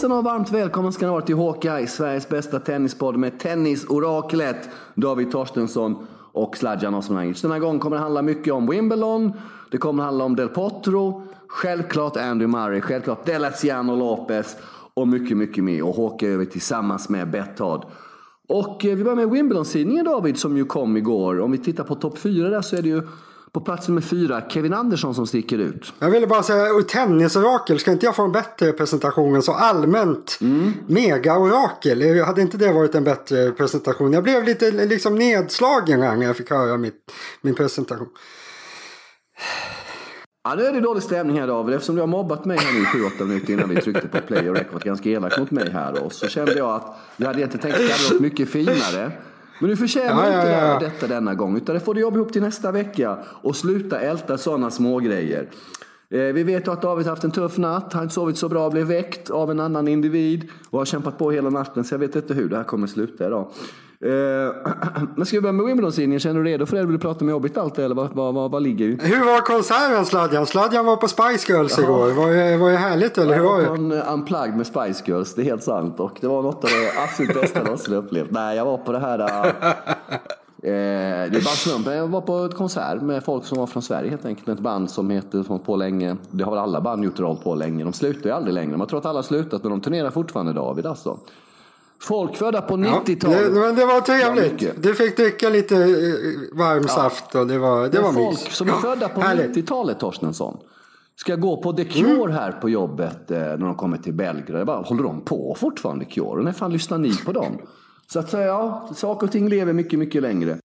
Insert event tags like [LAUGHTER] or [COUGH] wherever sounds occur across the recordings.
Hejsan och varmt välkommen ska ni vara till Hawkeye, Sveriges bästa tennispodd med tennisoraklet David Torstensson och Sladjan Osmanagic. Den här gången kommer det handla mycket om Wimbledon, det kommer handla om Del Potro, självklart Andy Murray, självklart Delaciano Lopez och mycket, mycket mer. Och Hawkeye över tillsammans med Betthard. Och eh, vi börjar med Wimbledon-sidningen David som ju kom igår. Om vi tittar på topp fyra där så är det ju på plats nummer fyra, Kevin Andersson som sticker ut. Jag ville bara säga, tennisorakel, ska inte jag få en bättre presentation än så allmänt mm. mega-orakel? Hade inte det varit en bättre presentation? Jag blev lite liksom nedslagen när jag fick höra mitt, min presentation. Ja, nu är det dålig stämning här David. Eftersom du har mobbat mig här nu i 7-8 minuter innan vi tryckte på play och record ganska elakt mot mig här då. Så kände jag att jag hade inte tänkt att det hade varit mycket finare. Men du förtjänar ja, inte ja, ja. detta denna gång. Utan det får du jobba ihop till nästa vecka. Och sluta älta sådana smågrejer. Eh, vi vet att David har haft en tuff natt. Han har inte sovit så bra. Blev väckt av en annan individ. Och har kämpat på hela natten. Så jag vet inte hur det här kommer sluta idag. Eh, [CLEARS THROAT] men ska vi börja med Wimbledon-sidningen? Känner du redo för det? Vill du prata med jobbigt allt eller vad, vad, vad, vad ligger? Hur var konserten Sladjan? Sladjan var på Spice Girls Jaha. igår. Var det, var härligt eller hur var det? Jag var på en eh, unplugged med Spice Girls, det är helt sant. Och det var något av det absolut bästa jag någonsin upplevt. Nej, jag var på det här... [LAUGHS] Eh, det är bara slumpen. Jag var på ett konsert med folk som var från Sverige helt enkelt. Ett band som heter som på länge. Det har väl alla band gjort roll på länge. De slutar ju aldrig längre. Man tror att alla slutat men de turnerar fortfarande David alltså. Folk födda på 90-talet. Ja, men det var trevligt. Du fick dricka lite eh, varm ja. saft och det var, det var Folk mys. som är födda på 90-talet, Torstensson. Ska gå på The Cure mm. här på jobbet eh, när de kommer till Belgrad. bara, håller de på fortfarande Cure? När fan lyssnar ni på dem? Så att säga, ja, saker och ting lever mycket, mycket längre.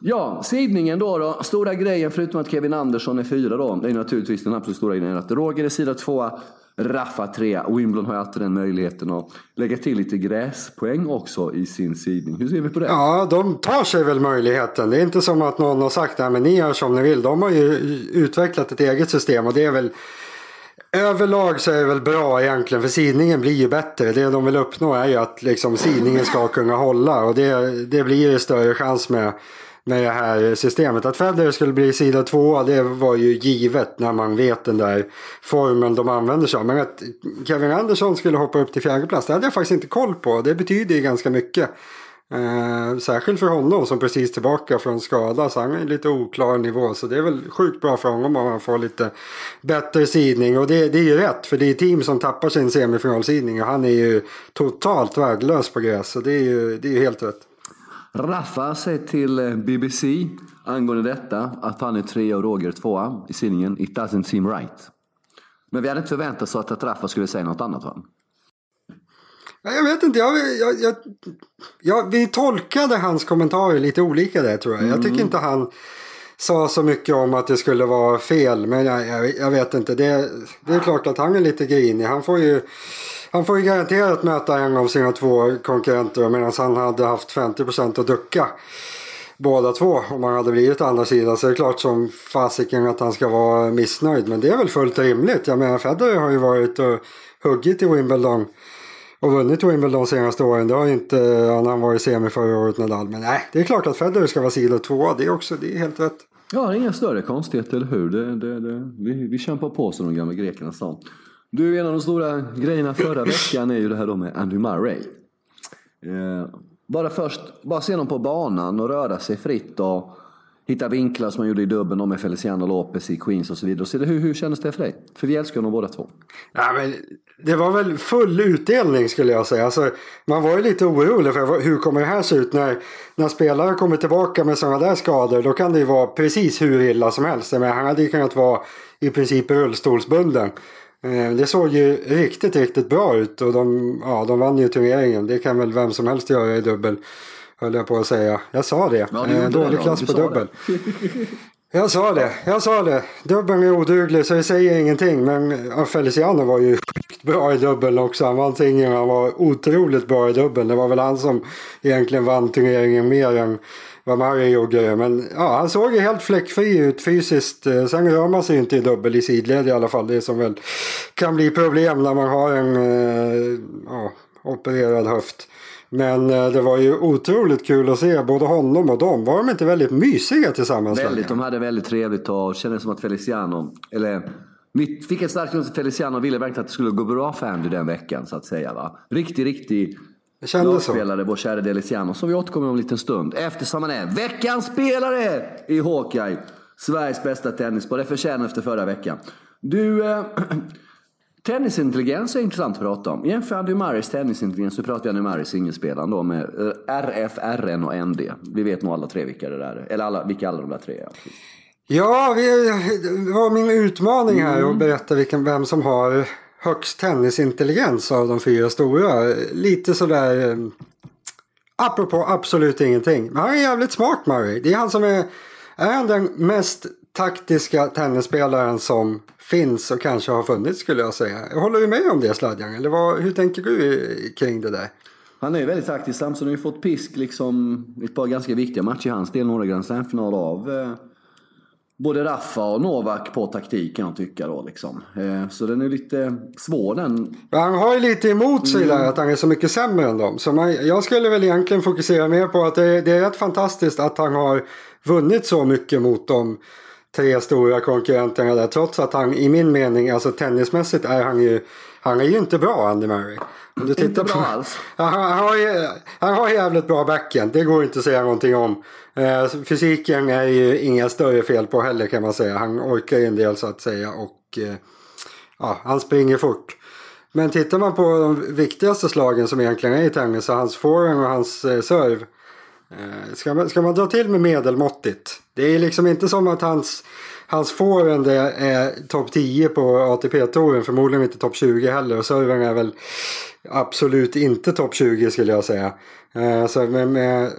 Ja, sidningen då, då. Stora grejen förutom att Kevin Andersson är fyra då. Det är naturligtvis den absolut stora grejen att Roger är sida tvåa. Raffa trea. Wimbledon har ju alltid den möjligheten att lägga till lite gräspoäng också i sin sidning. Hur ser vi på det? Ja, de tar sig väl möjligheten. Det är inte som att någon har sagt att ni gör som ni vill. De har ju utvecklat ett eget system och det är väl Överlag så är det väl bra egentligen för sidningen blir ju bättre. Det de vill uppnå är ju att liksom sidningen ska kunna hålla och det, det blir ju större chans med med det här systemet. Att Federer skulle bli sida tvåa det var ju givet när man vet den där formen de använder sig av. Men att Kevin Andersson skulle hoppa upp till fjärde plats det hade jag faktiskt inte koll på. Det betyder ju ganska mycket. Eh, särskilt för honom som precis tillbaka från skada så han är lite oklar nivå. Så det är väl sjukt bra för honom om han får lite bättre sidning. Och det, det är ju rätt för det är team som tappar sin semifinalsidning och han är ju totalt värdelös på gräs. Så det är ju, det är ju helt rätt. Raffa säger till eh, BBC angående detta att han är trea och Roger tvåa i sidningen. It doesn't seem right. Men vi hade inte förväntat oss att, att Raffa skulle säga något annat va? Jag vet inte, jag, jag, jag, jag, vi tolkade hans kommentarer lite olika där tror jag. Mm. Jag tycker mm. inte han sa så mycket om att det skulle vara fel. Men jag, jag vet inte, det, det är klart att han är lite grinig. Han får ju han får ju garanterat möta en av sina två konkurrenter medan han hade haft 50% att ducka båda två om han hade blivit andra sidan. Så det är klart som fasiken att han ska vara missnöjd. Men det är väl fullt rimligt. Jag menar Federer har ju varit och huggit i Wimbledon. Och vunnit Wimbledon de senaste åren. Det har inte han, han var i semi förra året Nadal. Men nej, det är klart att Federer ska vara sida två. Det är också, det är helt rätt. Ja, inga större konstigheter, eller hur? Det, det, det, vi, vi kämpar på som de gamla grekerna sa. Du, en av de stora grejerna förra [LAUGHS] veckan är ju det här då med Andy Murray. Eh, bara först, bara se honom på banan och röra sig fritt och hitta vinklar som han gjorde i dubbeln med Feliciano Lopez i Queens och så vidare. Så hur, hur kändes det för dig? För vi älskar honom båda två. Ja, men det var väl full utdelning skulle jag säga. Alltså, man var ju lite orolig för hur kommer det här se ut när, när spelare kommer tillbaka med sådana där skador. Då kan det ju vara precis hur illa som helst. Men han hade ju kunnat vara i princip rullstolsbunden. Eh, det såg ju riktigt, riktigt bra ut och de, ja, de vann ju turneringen. Det kan väl vem som helst göra i dubbel. Höll jag på att säga. Jag sa det. Ja, eh, Dålig klass på dubbel. jag sa det. Jag sa det. Dubbeln är oduglig så det säger ingenting. Men Feliciano var ju bra i dubbeln också. Han vann singeln. Han var otroligt bra i dubbeln. Det var väl han som egentligen vann turneringen mer än vad Murray gjorde. Men ja, han såg ju helt fläckfri ut fysiskt. Eh, sen rör man sig inte i dubbel i sidled i alla fall. Det som väl kan bli problem när man har en eh, ja, opererad höft. Men eh, det var ju otroligt kul att se både honom och dem. Var de inte väldigt mysiga tillsammans? Väldigt, de hade väldigt trevligt och kändes som att Feliciano, eller Vi fick ett starkt understöd Feliciano och ville verkligen att det skulle gå bra för Andy den veckan så att säga. Va? Riktig, riktig lagspelare, vår kära Deliciano, som vi återkommer om en liten stund. Eftersom han är veckans spelare i Hawkeye. Sveriges bästa tennisspelare. Det förtjänar efter förra veckan. Du, eh, [CLEARS THROAT] tennisintelligens är intressant att prata om. Jämför Andy Murrays tennisintelligens, så pratar vi Andy Murrays singelspelaren då med eh, RF, RN och ND. Vi vet nog alla tre vilka det är. Eller alla, vilka alla de där tre är. Ja, vi, det var min utmaning här mm. att berätta vilken, vem som har högst tennisintelligens av de fyra stora. Lite sådär, eh, apropå absolut ingenting. Men han är jävligt smart Murray. Det är han som är, är han den mest taktiska tennisspelaren som finns och kanske har funnits skulle jag säga. Håller du med om det Sladjan? Eller vad, hur tänker du kring det där? Han är ju väldigt taktisk. Samson har ju fått pisk liksom ett par ganska viktiga matcher i hans del. Några Grand Slam-final av eh, både Raffa och Novak på taktik kan jag tycka då liksom. Eh, så den är lite svår den. Han har ju lite emot sig mm. där att han är så mycket sämre än dem. Så man, jag skulle väl egentligen fokusera mer på att det, det är rätt fantastiskt att han har vunnit så mycket mot dem tre stora konkurrenterna där. Trots att han i min mening, alltså tennismässigt är han ju, han är ju inte bra Andy Murray. Om du inte bra alls. [LAUGHS] Han, han, har, han har jävligt bra backen, det går inte att säga någonting om. Eh, fysiken är ju inga större fel på heller kan man säga. Han orkar ju en del så att säga och eh, ja, han springer fort. Men tittar man på de viktigaste slagen som egentligen är i tennis, så hans forehand och hans eh, serve Eh, ska man, ska man dra till med medelmåttigt? Det är liksom inte som att hans, hans forehand är topp 10 på ATP-touren. Förmodligen inte topp 20 heller. Och servern är väl absolut inte topp 20 skulle jag säga. Eh, så med, med,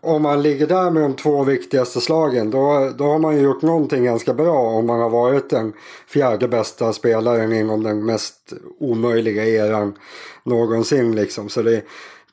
om man ligger där med de två viktigaste slagen då, då har man ju gjort någonting ganska bra om man har varit den fjärde bästa spelaren inom den mest omöjliga eran någonsin. Liksom. Så det,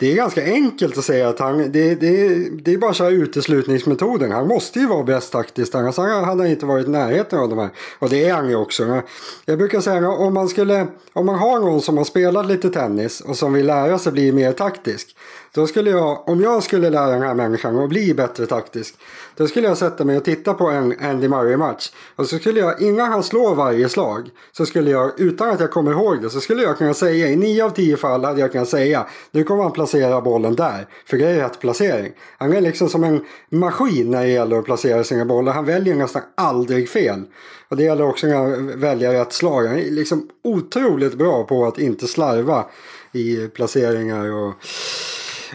det är ganska enkelt att säga att han, det, det, det är bara så här uteslutningsmetoden. Han måste ju vara bäst taktiskt, annars hade han inte varit i närheten av de här. Och det är han ju också. Jag brukar säga om man, skulle, om man har någon som har spelat lite tennis och som vill lära sig bli mer taktisk. Då skulle jag, om jag skulle lära den här människan att bli bättre taktisk. Då skulle jag sätta mig och titta på en Andy Murray-match. Och så skulle jag, innan han slår varje slag, så skulle jag, utan att jag kommer ihåg det, så skulle jag kunna säga, i nio av tio fall hade jag kunnat säga, nu kommer han placera bollen där. För det är rätt placering. Han är liksom som en maskin när det gäller att placera sina bollar. Han väljer nästan aldrig fel. Och det gäller också när han väljer rätt slag. Han är liksom otroligt bra på att inte slarva i placeringar och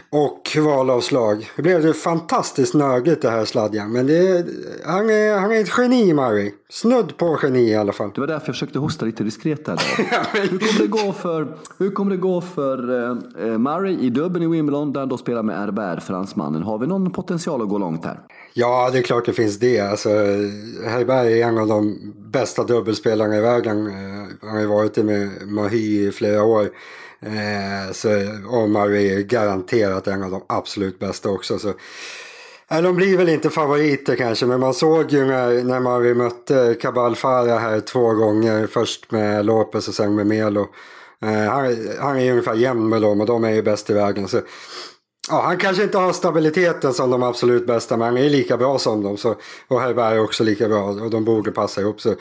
och valavslag. Det blev fantastiskt nödigt det här sladjan. Men det, han, är, han är ett geni Murray. Snudd på geni i alla fall. Det var därför jag försökte hosta lite diskret där. [LAUGHS] hur kommer det gå för, hur kommer det gå för uh, Murray i dubben i Wimbledon där han då spelar med RBR, fransmannen? Har vi någon potential att gå långt här? Ja, det är klart det finns det. Alltså, Herberg är en av de bästa dubbelspelarna i världen. Uh, han har ju varit det med Mahi i flera år. Eh, så Omar är garanterat en av de absolut bästa också. Så, eh, de blir väl inte favoriter kanske, men man såg ju när, när Murray mötte Cabal Farah här två gånger. Först med Lopez och sen med Melo. Eh, han, han är ju ungefär jämn med dem och de är ju bäst i världen. Så, ja, han kanske inte har stabiliteten som de absolut bästa, men han är lika bra som dem. Så, och Herberg är också lika bra och de borde passa ihop. Så,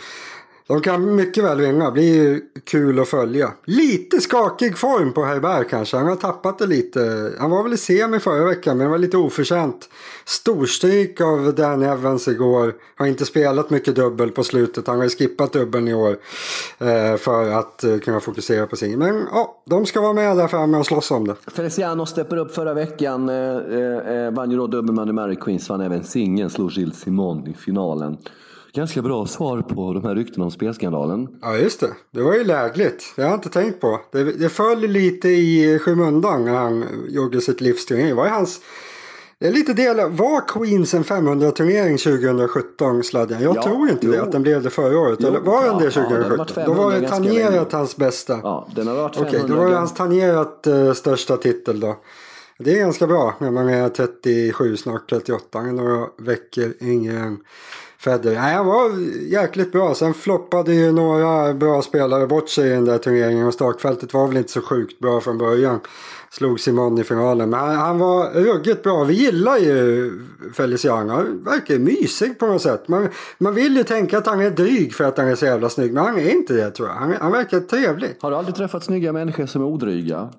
de kan mycket väl vinna, Det blir ju kul att följa. Lite skakig form på Herbert kanske, han har tappat det lite. Han var väl i semi förra veckan men det var lite oförtjänt. Storstryk av Dan Evans igår. Har inte spelat mycket dubbel på slutet, han har ju skippat dubbeln i år. Eh, för att eh, kunna fokusera på sin. Men ja, de ska vara med där framme och slåss om det. Feliciano steppar upp förra veckan. Eh, eh, eh vann ju då dubbelman i Mary Queens, vann även singeln, slog Gilles Simon i finalen ganska bra svar på de här ryktena om spelskandalen. Ja, just det. Det var ju lägligt. Det har jag inte tänkt på. Det, det föll lite i skymundan när han gjorde sitt livsturné. Det var hans... Det är lite del Var Queens en 500-turnering 2017 sladden? Jag ja, tror inte jo. det, att den blev det förra året. Jo, Eller var den det 2017? Ja, då var det tangerat hans bästa. Ja, den har varit 500. Okej, då var det hans tangerat uh, största titel då. Det är ganska bra när man är 37, snart 38. Några veckor yngre än Federer. Nej, han var jäkligt bra. Sen floppade ju några bra spelare bort sig i den där turneringen och startfältet var väl inte så sjukt bra från början. Slog Simon i finalen. Men han, han var ruggigt bra. Vi gillar ju Feliciano. Han verkar mysig på något sätt. Man, man vill ju tänka att han är dryg för att han är så jävla snygg. Men han är inte det tror jag. Han, han verkar trevlig. Har du aldrig träffat snygga människor som är odryga?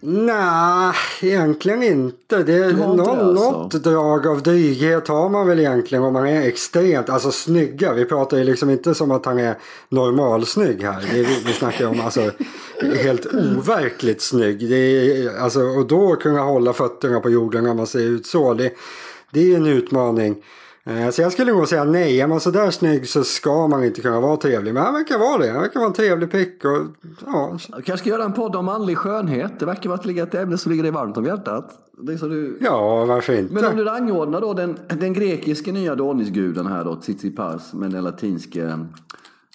Nej, egentligen inte. Det inte någon, det, alltså? Något drag av dryghet har man väl egentligen om man är extremt, alltså snygga. Vi pratar ju liksom inte som att han är normalsnygg här. Vi, vi snackar om alltså helt overkligt snygg. Det är, alltså, och då kunna hålla fötterna på jorden när man ser ut så. Det, det är en utmaning. Eh, Så jag skulle nog säga nej. Är man sådär snygg så ska man inte kunna vara trevlig. Men han verkar vara det. Han verkar vara en trevlig prick. Och, ja, Du kanske ska göra en podd om manlig skönhet. Det verkar vara ett ämne som ligger dig varmt om hjärtat. Det är så du... ja, varför inte? Men om du rangordnar då den, den grekiske nya Adonisguden här då, Tsitsipas, med den latinske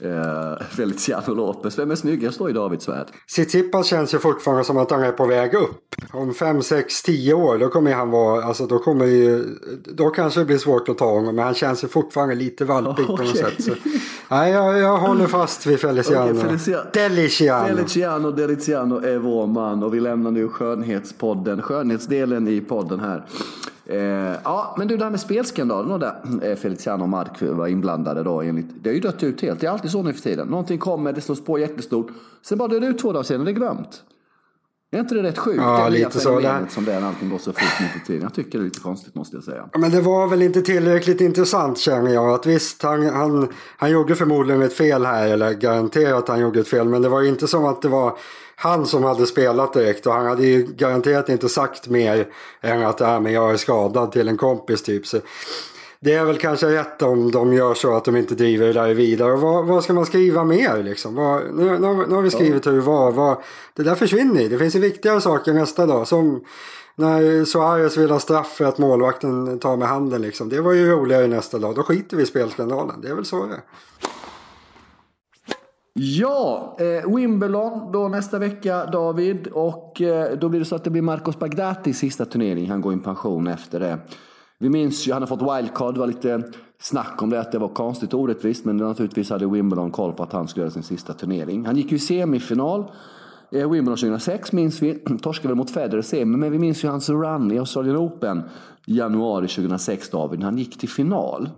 eh, [LAUGHS] Feliciano Lopez. Vem är snyggast då i Davids värld? Tsitsipas känns ju fortfarande som att han är på väg upp. Om 5, 6, 10 år då kommer han vara, alltså då kommer ju, då kanske det blir svårt att ta honom. Men han känns ju fortfarande lite valpig på något [LAUGHS] sätt. Så, nej, jag, jag håller fast vid Feliciano. Okej, Felicia- Deliciano. Feliciano Deliziano är vår man och vi lämnar nu skönhetspodden, skönhetsdelen i podden här. Eh, ja, men du det här med spelskandalen och där eh, Feliciano och Mark var inblandade då enligt, det har ju dött ut helt. Det är alltid så nu för tiden. Någonting kommer, det slås på jättestort. Sen bara dör det ut två dagar senare, det är glömt. Är inte det rätt sjukt? Ja, det lite så. Det- som det är när allting går så fort nu för tiden. Jag tycker det är lite konstigt måste jag säga. Men det var väl inte tillräckligt intressant känner jag. Att visst, han, han, han gjorde förmodligen ett fel här. Eller garanterat att han gjorde ett fel. Men det var inte som att det var han som hade spelat direkt. Och han hade ju garanterat inte sagt mer än att äh, men jag är skadad till en kompis typ. Så det är väl kanske rätt om de gör så att de inte driver det där vidare. Och vad, vad ska man skriva mer liksom? Vad, nu, nu, nu har vi skrivit hur det var. Vad, det där försvinner ju. Det finns ju viktigare saker nästa dag. Som när Suarez vill ha straff för att målvakten tar med handen liksom. Det var ju roligare nästa dag. Då skiter vi i spelskandalen. Det är väl så det är. Ja, eh, Wimbledon då nästa vecka David. Och eh, då blir det så att det blir Marcos Bagdatis sista turnering. Han går i pension efter det. Vi minns ju, han har fått wildcard. Det var lite snack om det, att det var konstigt och orättvist. Men naturligtvis hade Wimbledon koll på att han skulle göra sin sista turnering. Han gick ju i semifinal. Eh, Wimbledon 2006 minns vi. [CLEARS THROAT] Torskade väl mot Federer semi. Men vi minns ju hans run i Australian Open i januari 2006 David. när Han gick till final.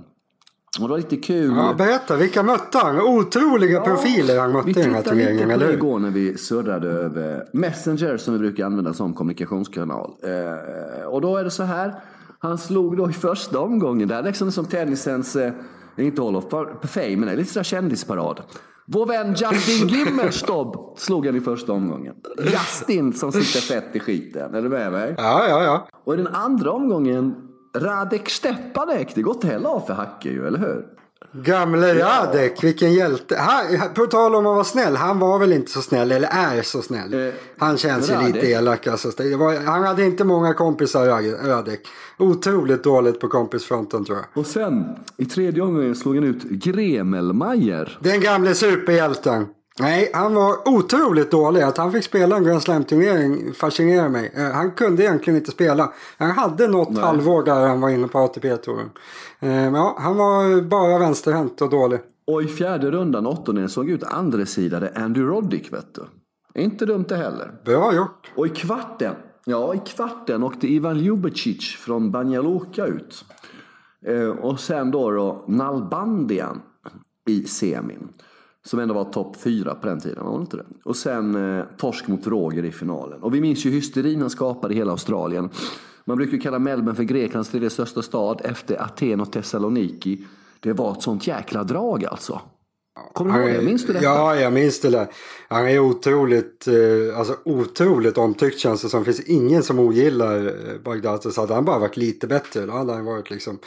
Och det var lite kul. Ja, berätta, vilka mötte han? Otroliga profiler han mötte Vi i den här turneringen, eller hur? igår när vi surrade över Messenger som vi brukar använda som kommunikationskanal. Eh, och då är det så här. Han slog då i första omgången. Det här är liksom som tennisens, eh, inte Hall of Fame, men det är lite sådär kändisparad. Vår vän Justin Gimmelstob [LAUGHS] slog han i första omgången. Justin som sitter fett i skiten. Är du med mig? Ja, ja, ja. Och i den andra omgången Radek Stepanek. Det går inte heller av för Hacke ju, eller hur? Gamle Radek, vilken hjälte. Han, på tal om att vara snäll, han var väl inte så snäll, eller är så snäll. Eh, han känns ju lite elak. Alltså. Det var, han hade inte många kompisar, Radek. Otroligt dåligt på kompisfronten tror jag. Och sen i tredje omgången slog han ut Gremelmeier. Den gamle superhjälten. Nej, han var otroligt dålig. Att han fick spela en Grand Slam-turnering fascinerar mig. Eh, Han kunde egentligen inte spela. Han hade något halvår där han var inne på ATP-touren. Eh, Men ja, han var bara vänsterhänt och dålig. Och i fjärde rundan, åttondelen, såg ut andresidade Andy Roddick, vet du. Inte dumt det heller. Bra gjort. Och i kvarten, ja i kvarten åkte Ivan Ljubicic från Banja Luka ut. Eh, och sen då, då Nalbandian i semin. Som ändå var topp fyra på den tiden, var det inte det? Och sen eh, torsk mot Roger i finalen. Och vi minns ju hysterin han skapade i hela Australien. Man brukar ju kalla Melbourne för Greklands tredje största stad efter Aten och Thessaloniki. Det var ett sånt jäkla drag alltså. Kommer du ihåg det? Minns du detta? Ja, jag minns det där. Han är otroligt, eh, alltså otroligt omtyckt känns det som. Det finns ingen som ogillar eh, Bagdatis. Hade han bara varit lite bättre då hade han varit liksom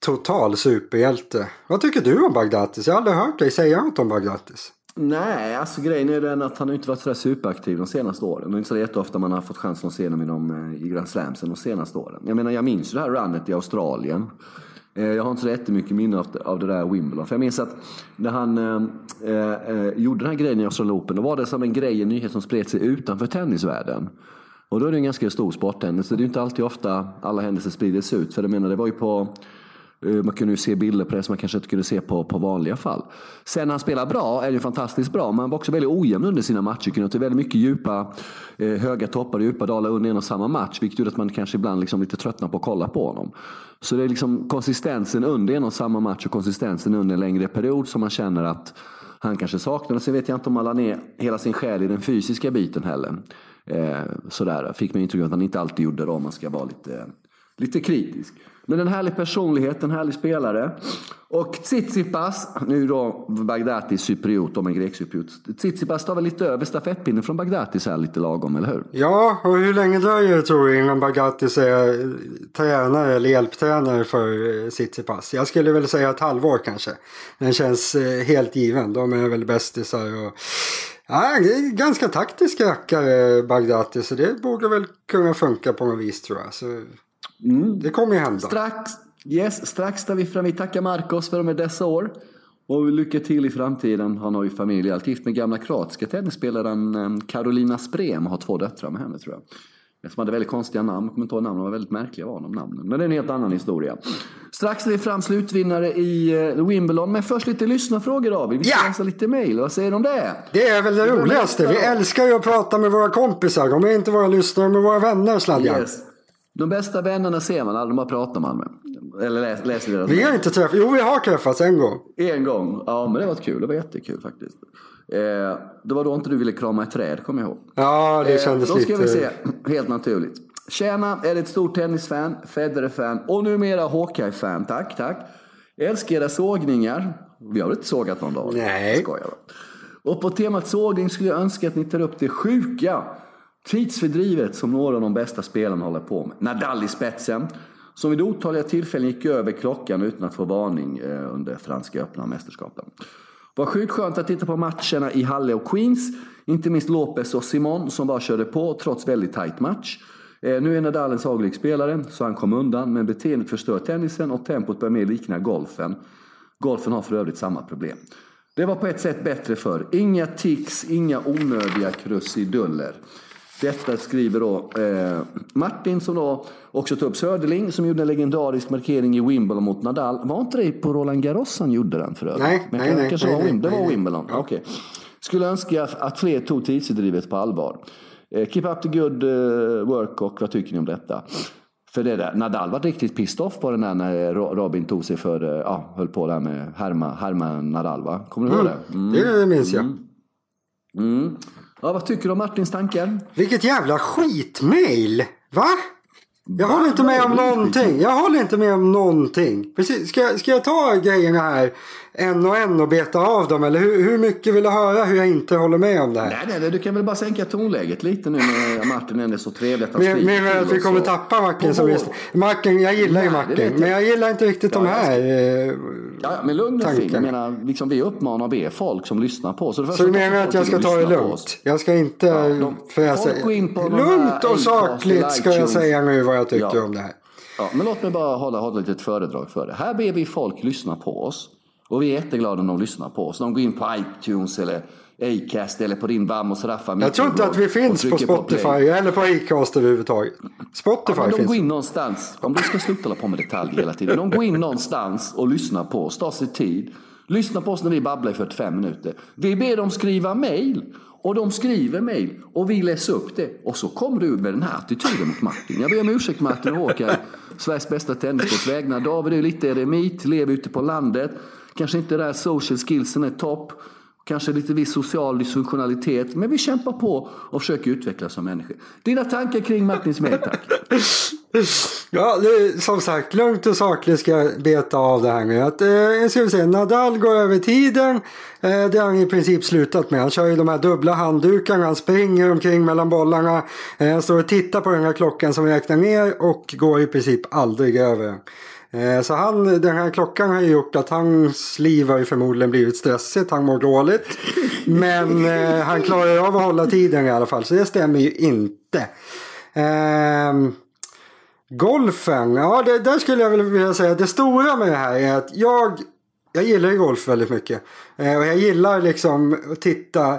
total superhjälte. Vad tycker du om Bagdatis? Jag har aldrig hört dig säga något om Bagdatis. Nej, alltså grejen är den att han har inte varit sådär superaktiv de senaste åren. Det är inte så jätteofta man har fått chansen att se honom i, de, eh, i Grand Slamsen de senaste åren. Jag menar, jag minns ju det här runnet i Australien. Eh, jag har inte så jättemycket minne av, av det där Wimbledon. För jag minns att när han eh, eh, eh, gjorde den här grejen i Australian Open, då var det som en grej, en nyhet som spred sig utanför tennisvärlden. Och då är det en ganska stor sporthändelse. Det är ju inte alltid ofta alla händelser sprider sig ut. För jag menar, det var ju på Eh, man kunde ju se bilder på det som man kanske inte kunde se på, på vanliga fall. Sen när han spelar bra är det fantastiskt bra, men han var också väldigt ojämn under sina matcher. Kunde ta väldigt mycket djupa, eh, höga toppar och djupa dalar under en och samma match. Vilket gjorde att man kanske ibland liksom lite tröttnar på att kolla på honom. Så det är liksom konsistensen under en och samma match och konsistensen under en längre period som man känner att han kanske saknar. Sen vet jag inte om han la ner hela sin själ i den fysiska biten heller. Eh, sådär fick mig intrycket att han inte alltid gjorde det om man ska vara lite, lite kritisk. Men en härlig personlighet, en härlig spelare. Och Tsitsipas, nu då Bagdatis cypriot, om en grekcypriot. Tsitsipas tar väl lite över stafettpinnen från Bagdatis här lite lagom, eller hur? Ja, och hur länge dröjer det tror du innan Bagdatis är tränare eller hjälptränare för eh, Tsitsipas? Jag skulle väl säga ett halvår kanske. Den känns eh, helt given. De är väl bästisar och Ja, det är ganska taktisk rackare Bagdati så det borde väl kunna funka på något vis tror jag. Så Mm. Det kommer ju hända. Strax, yes, strax tar vi fram. Vi tackar Marcos för de dessa år. Och lycka till i framtiden. Han har ju familj. Allt gift med gamla kroatiska tennisspelaren Karolina Sprem och har två döttrar med henne tror jag. Som hade väldigt konstiga namn, jag kommer inte ihåg namnen, de var väldigt märkliga var de namnen. Men det är en helt annan historia. Strax är vi fram slutvinnare i eh, Wimbledon, men först lite lyssnarfrågor David. Vi ska ja. läsa lite mail, vad säger du om det? Det är väl det roligaste, vi älskar ju att prata med våra kompisar. De är inte våra lyssnare, men våra vänner Sladjan. Yes. De bästa vännerna ser man aldrig, de bara pratar man med. Eller läs, läser deras Vi har inte träffats, jo vi har träffats en gång. En gång, ja men det var kul, det var jättekul faktiskt. Eh, det var då inte du ville krama ett träd, kommer jag ihåg. Ja, det kändes eh, lite... Då ska vi se, helt naturligt. Tjena, är ett stort tennisfan, Federer-fan och numera Hawkeye-fan. Tack, tack. älskar era sågningar. Vi har inte sågat någon dag. Nej. Skojar. Och på temat sågning skulle jag önska att ni tar upp det sjuka Tidsfördrivet som några av de bästa spelarna håller på med. Nadal i spetsen. Som vid otaliga tillfällen gick över klockan utan att få varning eh, under franska öppna mästerskapen. Var sjukt skönt att titta på matcherna i Halle och Queens. Inte minst Lopez och Simon som bara körde på trots väldigt tight match. Eh, nu är Nadal en sagolik spelare så han kom undan men beteendet förstör tennisen och tempot börjar mer likna golfen. Golfen har för övrigt samma problem. Det var på ett sätt bättre för Inga tics, inga onödiga krusiduller. Detta skriver då eh, Martin som då också tog upp Söderling som gjorde en legendarisk markering i Wimbledon mot Nadal. Var inte det på Roland Garros han gjorde den för övrigt? Nej, Men nej, nej, kanske nej, var nej. Det var Wimbledon. Ja. Okay. Skulle önska att fler tog tidsdrivet på allvar. Eh, keep up the good eh, work och vad tycker ni om detta? För det där, Nadal var riktigt pissed off på den där när Robin tog sig för, eh, ja, höll på där med Herma, Herma Nadal va? Kommer du ihåg mm. det? Mm. Det minns jag. Mm. Mm. Ja, vad tycker du om Martins tankar? Vilket jävla skitmail! Va? Jag håller inte med om någonting. Jag håller inte med om någonting. Precis. Ska, ska jag ta grejerna här en och en och beta av dem? Eller hur, hur mycket vill du höra hur jag inte håller med om det här? Nej, nej, nej du kan väl bara sänka tonläget lite nu när Martin är så trevligt att han Men att vi kommer tappa Martin som visst. Martin, jag gillar ju Martin. Men jag gillar inte riktigt ja, de här eh, Ja, men lugn och fin. Jag menar, liksom, vi uppmanar och ber folk som lyssnar på oss. Så, så du menar att jag ska ta det lugnt? Jag ska inte... Ja, de, lugnt och sakligt ska jag säga nu vad jag tycker ja. om det här. Ja, men låt mig bara hålla, hålla ett litet föredrag för det. Här ber vi folk lyssna på oss. Och vi är jätteglada om de lyssnar på oss. De går in på iTunes eller Acast eller på din Vamos Raffa. Jag tror inte att vi finns på Spotify på eller på Acast överhuvudtaget. Spotify ja, de finns. går in någonstans. Om du ska sluta hålla på med detaljer hela tiden. De går in någonstans och lyssnar på oss. Tar sig tid. Lyssna på oss när vi babblar i 45 minuter. Vi ber dem skriva mail. Och de skriver mail och vi läser upp det. Och så kommer du med den här attityden mot Martin. Jag ber om ursäkt Martin och Håkan. Sveriges bästa tennissports vägnar. David är lite eremit, lever ute på landet. Kanske inte där social skillsen är topp. Kanske lite viss social dysfunktionalitet. Men vi kämpar på och försöker utvecklas som människor. Dina tankar kring Martins mejl, tack. [LAUGHS] Ja, det, som sagt, lugnt och sakligt ska jag beta av det här nu. Att, eh, ska vi Nadal går över tiden. Eh, det har han i princip slutat med. Han kör ju de här dubbla handdukarna. Han springer omkring mellan bollarna. Eh, han står och tittar på den här klockan som räknar ner och går i princip aldrig över. Eh, så han, den här klockan har gjort att hans liv har ju förmodligen blivit stressigt. Han mår dåligt. Men eh, han klarar av att hålla tiden i alla fall. Så det stämmer ju inte. Eh, golfen, ja det, där skulle jag vilja säga. Det stora med det här är att jag, jag gillar ju golf väldigt mycket. Eh, och jag gillar liksom att titta.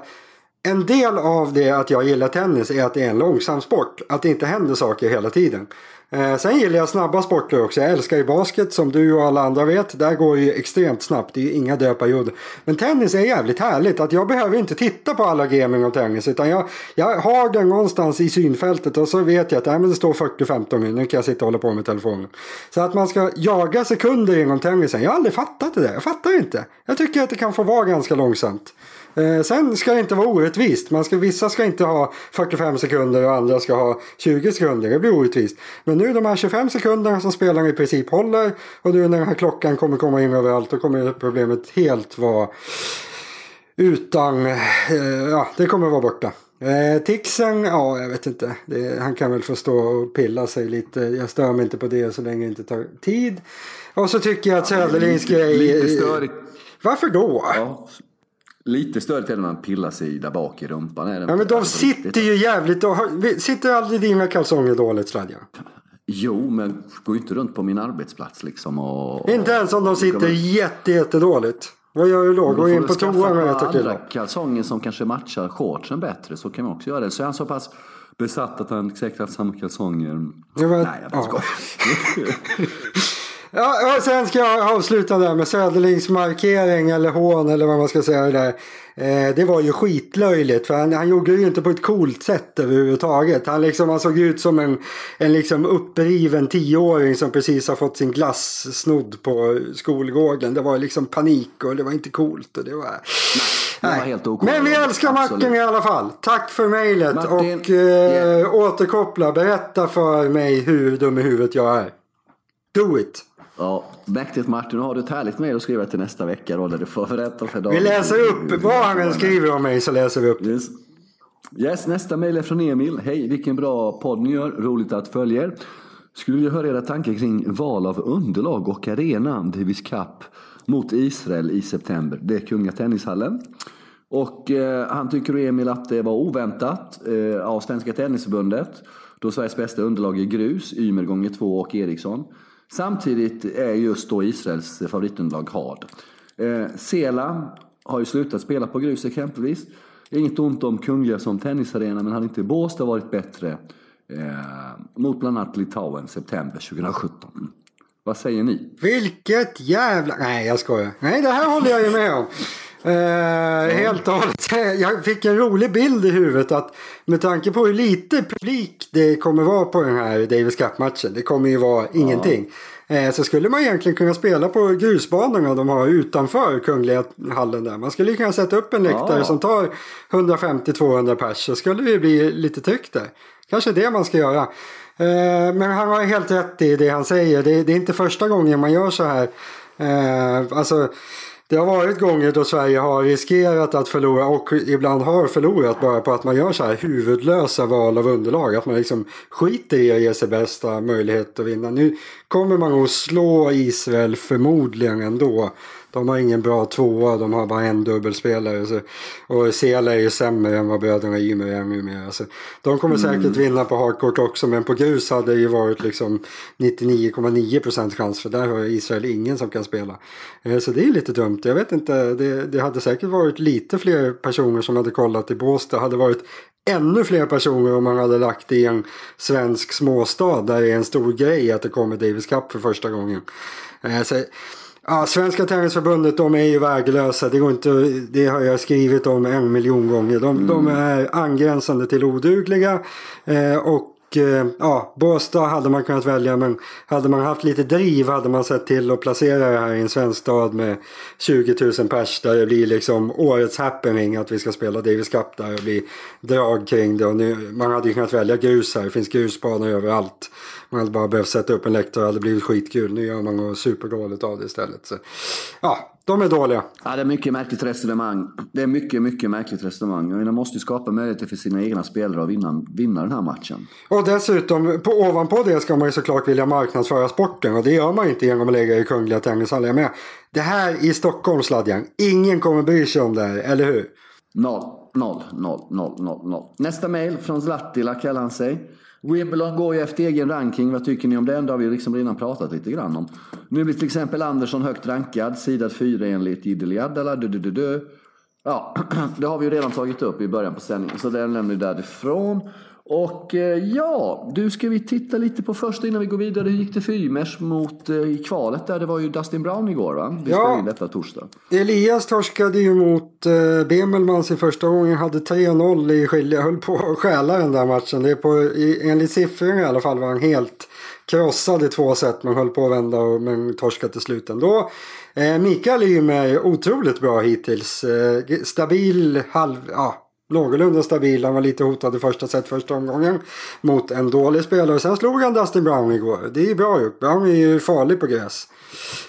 En del av det att jag gillar tennis är att det är en långsam sport. Att det inte händer saker hela tiden. Eh, sen gillar jag snabba sporter också. Jag älskar ju basket som du och alla andra vet. Där går det ju extremt snabbt. Det är ju inga dödperioder. Men tennis är jävligt härligt. Att jag behöver inte titta på alla gaming och tennis. Utan jag, jag har den någonstans i synfältet och så vet jag att äh, men det står 40-15 minuter. Nu kan jag sitta och hålla på med telefonen. Så att man ska jaga sekunder inom tennisen. Jag har aldrig fattat det där. Jag fattar inte. Jag tycker att det kan få vara ganska långsamt. Eh, sen ska det inte vara orättvist. Man ska, vissa ska inte ha 45 sekunder och andra ska ha 20 sekunder. Det blir orättvist. Men nu de här 25 sekunderna som spelarna i princip håller och nu när den här klockan kommer komma in överallt då kommer problemet helt vara utan, eh, ja det kommer vara borta. Eh, Tixen, ja jag vet inte. Det, han kan väl få stå och pilla sig lite. Jag stör mig inte på det så länge det inte tar tid. Och så tycker jag att Söderlings grej... Lite störigt. Varför då? Ja, Lite större till när man pillar sig där bak i rumpan. Är det ja men de sitter ju jävligt och Sitter aldrig dina kalsonger dåligt Sladja? Jo, men ju inte runt på min arbetsplats liksom och... Inte ens om de sitter jätte, jätte dåligt. Vad gör du då? Gå in på toan och äta andra kalsonger som kanske matchar shortsen bättre så kan man också göra det. Så är han så pass besatt att han säkert haft samma kalsonger. Men, Nej, jag bara ja. [LAUGHS] [LAUGHS] Ja, och sen ska jag avsluta där med Söderlings markering eller hån eller vad man ska säga. Där. Eh, det var ju skitlöjligt för han, han gjorde det ju inte på ett coolt sätt överhuvudtaget. Han, liksom, han såg ut som en, en liksom uppriven tioåring som precis har fått sin glass snodd på skolgården. Det var liksom panik och det var inte coolt. Och det var... Nej, det var. Men vi älskar Macken i alla fall. Tack för mejlet och eh, yeah. återkoppla. Berätta för mig hur dum i huvudet jag är. Do it! Ja, mäktigt Martin. Nu har du ett härligt mejl att skriva till nästa vecka då, där du får berätta för dagen. Vi läser upp vad han skriver om mig så läser vi upp. Yes. yes nästa mejl är från Emil. Hej, vilken bra podd ni gör. Roligt att följa er. Skulle vilja höra era tankar kring val av underlag och arena Davis Cup mot Israel i september. Det är Kunga Tennishallen. Och eh, han tycker Emil att det var oväntat eh, av Svenska Tennisförbundet. Då Sveriges bästa underlag är grus, Ymer gånger två och Eriksson. Samtidigt är just då Israels favoritunderlag hard. Eh, Sela har ju slutat spela på grus exempelvis. Inget ont om Kungliga som tennisarena men hade inte Båstad varit bättre eh, mot bland annat Litauen september 2017? Vad säger ni? Vilket jävla... Nej jag skojar. Nej det här håller jag ju med om. Eh, helt och hållet. [LAUGHS] Jag fick en rolig bild i huvudet att med tanke på hur lite publik det kommer vara på den här Davis Cup-matchen. Det kommer ju vara ingenting. Eh, så skulle man egentligen kunna spela på grusbanorna de har utanför Kungliga hallen där. Man skulle kunna sätta upp en läktare ja. som tar 150-200 pers så skulle det bli lite tryck där. Kanske det man ska göra. Eh, men han har helt rätt i det han säger. Det, det är inte första gången man gör så här. Eh, alltså det har varit gånger då Sverige har riskerat att förlora och ibland har förlorat bara på att man gör så här huvudlösa val av underlag. Att man liksom skiter i att ge sig bästa möjlighet att vinna. Nu kommer man att slå Israel förmodligen ändå. De har ingen bra tvåa, de har bara en dubbelspelare. Så, och Sela är ju sämre än vad bröderna Ymer är numera. Så de kommer mm. säkert vinna på hardcourt också men på grus hade det ju varit liksom 99,9% chans för där har Israel ingen som kan spela. Eh, så det är lite dumt. Jag vet inte, det, det hade säkert varit lite fler personer som hade kollat i Båstad. Det hade varit ännu fler personer om man hade lagt i en svensk småstad där det är en stor grej att det kommer Davis Cup för första gången. Eh, så Ja, Svenska Tennisförbundet de är ju värdelösa. Det, går inte, det har jag skrivit om en miljon gånger. De, mm. de är angränsande till odugliga. Eh, och Eh, ja, Båstad hade man kunnat välja men hade man haft lite driv hade man sett till att placera det här i en svensk stad med 20 000 pers där det blir liksom årets happening att vi ska spela Davis Cup där och blir drag kring det. Och nu, man hade ju kunnat välja grus här, det finns grusbanor överallt. Man hade bara behövt sätta upp en läktare och hade blivit skitkul. Nu gör man något superdåligt av det istället. Så, ja, de är dåliga. Ja, det är mycket märkligt resonemang. Det är mycket, mycket märkligt resonemang. Man måste ju skapa möjligheter för sina egna spelare att vinna, vinna den här matchen. Och dessutom, på, ovanpå det ska man ju såklart vilja marknadsföra sporten. Och det gör man inte genom att lägga i Kungliga Tennishallen. med. Det här i Stockholm, Sladjan. Ingen kommer bry sig om det här, eller hur? Noll, noll, noll, noll, noll, noll. Nästa mejl från Zlatila kallar han sig. Wimbledon går ju efter egen ranking. Vad tycker ni om den? Det har vi liksom redan pratat lite grann om. Nu blir till exempel Andersson högt rankad, sidad 4 enligt Jidel Jaddala. Ja, [CLEARS THROAT] det har vi ju redan tagit upp i början på sändningen, så den lämnar vi därifrån. Och eh, ja, du ska vi titta lite på först innan vi går vidare. Hur gick det för Ymers mot eh, i kvalet där? Det var ju Dustin Brown igår va? Vi Ja. in detta torsdag. Elias torskade ju mot eh, Bemelmans i första gången. Hade 3-0 i skilja. Höll på att stjäla den där matchen. Det är på, i, enligt siffrorna i alla fall var han helt krossad i två set. Men höll på att vända och men torskade till slut ändå. Eh, Mikael Ymer otroligt bra hittills. Eh, stabil, halv, ja, någorlunda stabil. Han var lite hotad i första set första omgången. Mot en dålig spelare. Sen slog han Dustin Brown igår. Det är ju bra gjort. Brown är ju farlig på gräs.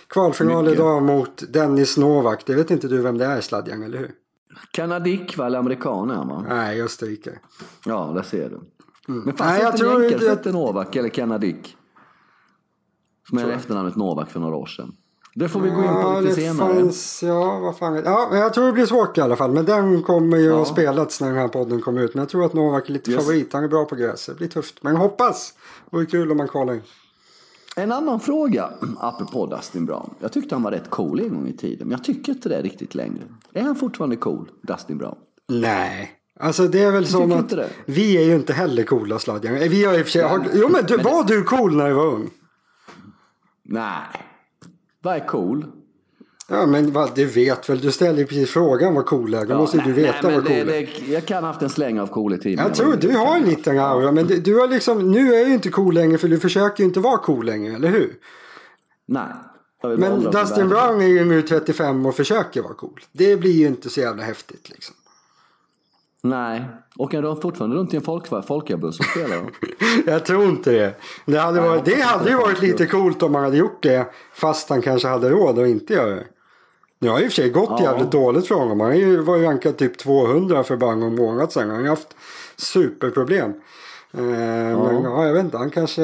Kvalfinal Mycket. idag mot Dennis Novak. Det vet inte du vem det är Sladjan, eller hur? Kanadik va? Eller amerikan är va? Nej, Österrike. Ja, där ser du. Men fanns Nej, det jag inte tror inte- Novak eller Kanadik? Som är efternamnet Novak för några år sedan. Det får vi gå in på Ja, lite det senare. fanns, ja, vad fan. Ja, men jag tror det blir svårt i alla fall. Men den kommer ju Ja. att spelats när den här podden kommer ut. Men jag tror att Novak är lite Yes. favorit. Han är bra på gräs. Det blir tufft. Men hoppas. Det vore kul om man kvalar in. En annan fråga, apropå Dustin Brown. Jag tyckte han var rätt cool en gång i tiden, men jag tycker inte det riktigt längre. Är han fortfarande cool, Dustin Brown? Nej. Alltså det är väl som att det? vi är ju inte heller coola Sladjan. Vi har i och för sig... Har, jo men du, var du cool när du var ung? Nej. Vad är cool? Ja men vad, du vet väl. Du ställer ju precis frågan vad cool är. Då måste ju nej, du veta nej, vad cool det, är. det, Jag kan ha haft en släng av cool i tiden. Jag tror du har en liten aura. Men du, du har liksom, nu är ju inte cool längre för du försöker ju inte vara cool längre, eller hur? Nej. Men Dustin. Brown är ju nu 35 och försöker vara cool. Det blir ju inte så jävla häftigt liksom. Nej. Och han fortfarande runt i en folk, folkabuss och spelar. [LAUGHS] Jag tror inte det. Det hade, varit, det hade ju varit lite coolt om man hade gjort det. Fast han kanske hade råd att inte göra det. Nu har i och för sig gått Ja. jävligt dåligt för honom. Han ju- var ju rankad typ 200 för bara någon månad sedan. Han har ju haft superproblem. Eh, Men ja, jag vet inte. Han kanske,